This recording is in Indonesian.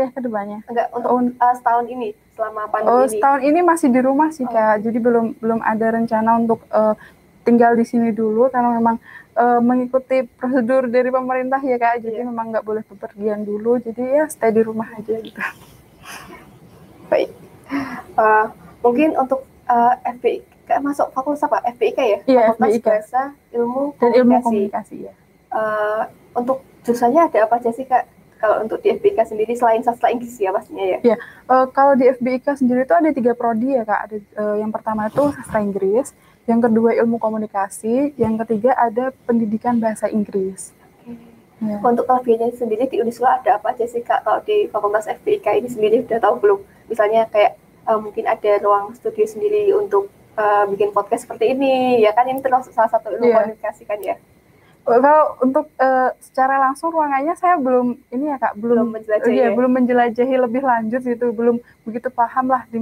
kuliah ke depannya. Enggak untuk Oh, uh, setahun ini selama pandemi Oh, setahun ini masih di rumah sih Oh. Kak. Jadi belum belum ada rencana untuk eh, tinggal di sini dulu karena memang eh, mengikuti prosedur dari pemerintah ya Kak. Jadi Iya. memang nggak boleh bepergian dulu. Jadi ya stay di rumah aja gitu. Baik. Uh, mungkin untuk uh, FPI Kak masuk fakultas apa? FPIK ya? Iya, Fakultas FPIK. Bahasa Ilmu Dan ilmu Komunikasi. komunikasi ya. Uh, untuk jurusannya ada apa aja sih Kak? Kalau untuk di FPIK sendiri selain sastra Inggris ya pastinya ya. Eh, kalau di FBIK sendiri itu ada tiga prodi ya kak. Ada eh, yang pertama itu sastra Inggris, yang kedua ilmu komunikasi, yang ketiga ada pendidikan bahasa Inggris. Ya. Untuk kelebihannya sendiri di Unisula ada apa aja sih Kak? Kalau di Fakultas FPIK ini sendiri udah tahu belum? Misalnya kayak uh, mungkin ada ruang studio sendiri untuk uh, bikin podcast seperti ini, ya kan ini termasuk salah satu ilmu Iya. komunikasi kan ya? Kalau untuk eh, secara langsung ruangannya saya belum ini ya kak Belum belum menjelajahi iya, ya? belum menjelajahi lebih lanjut gitu belum begitu paham lah di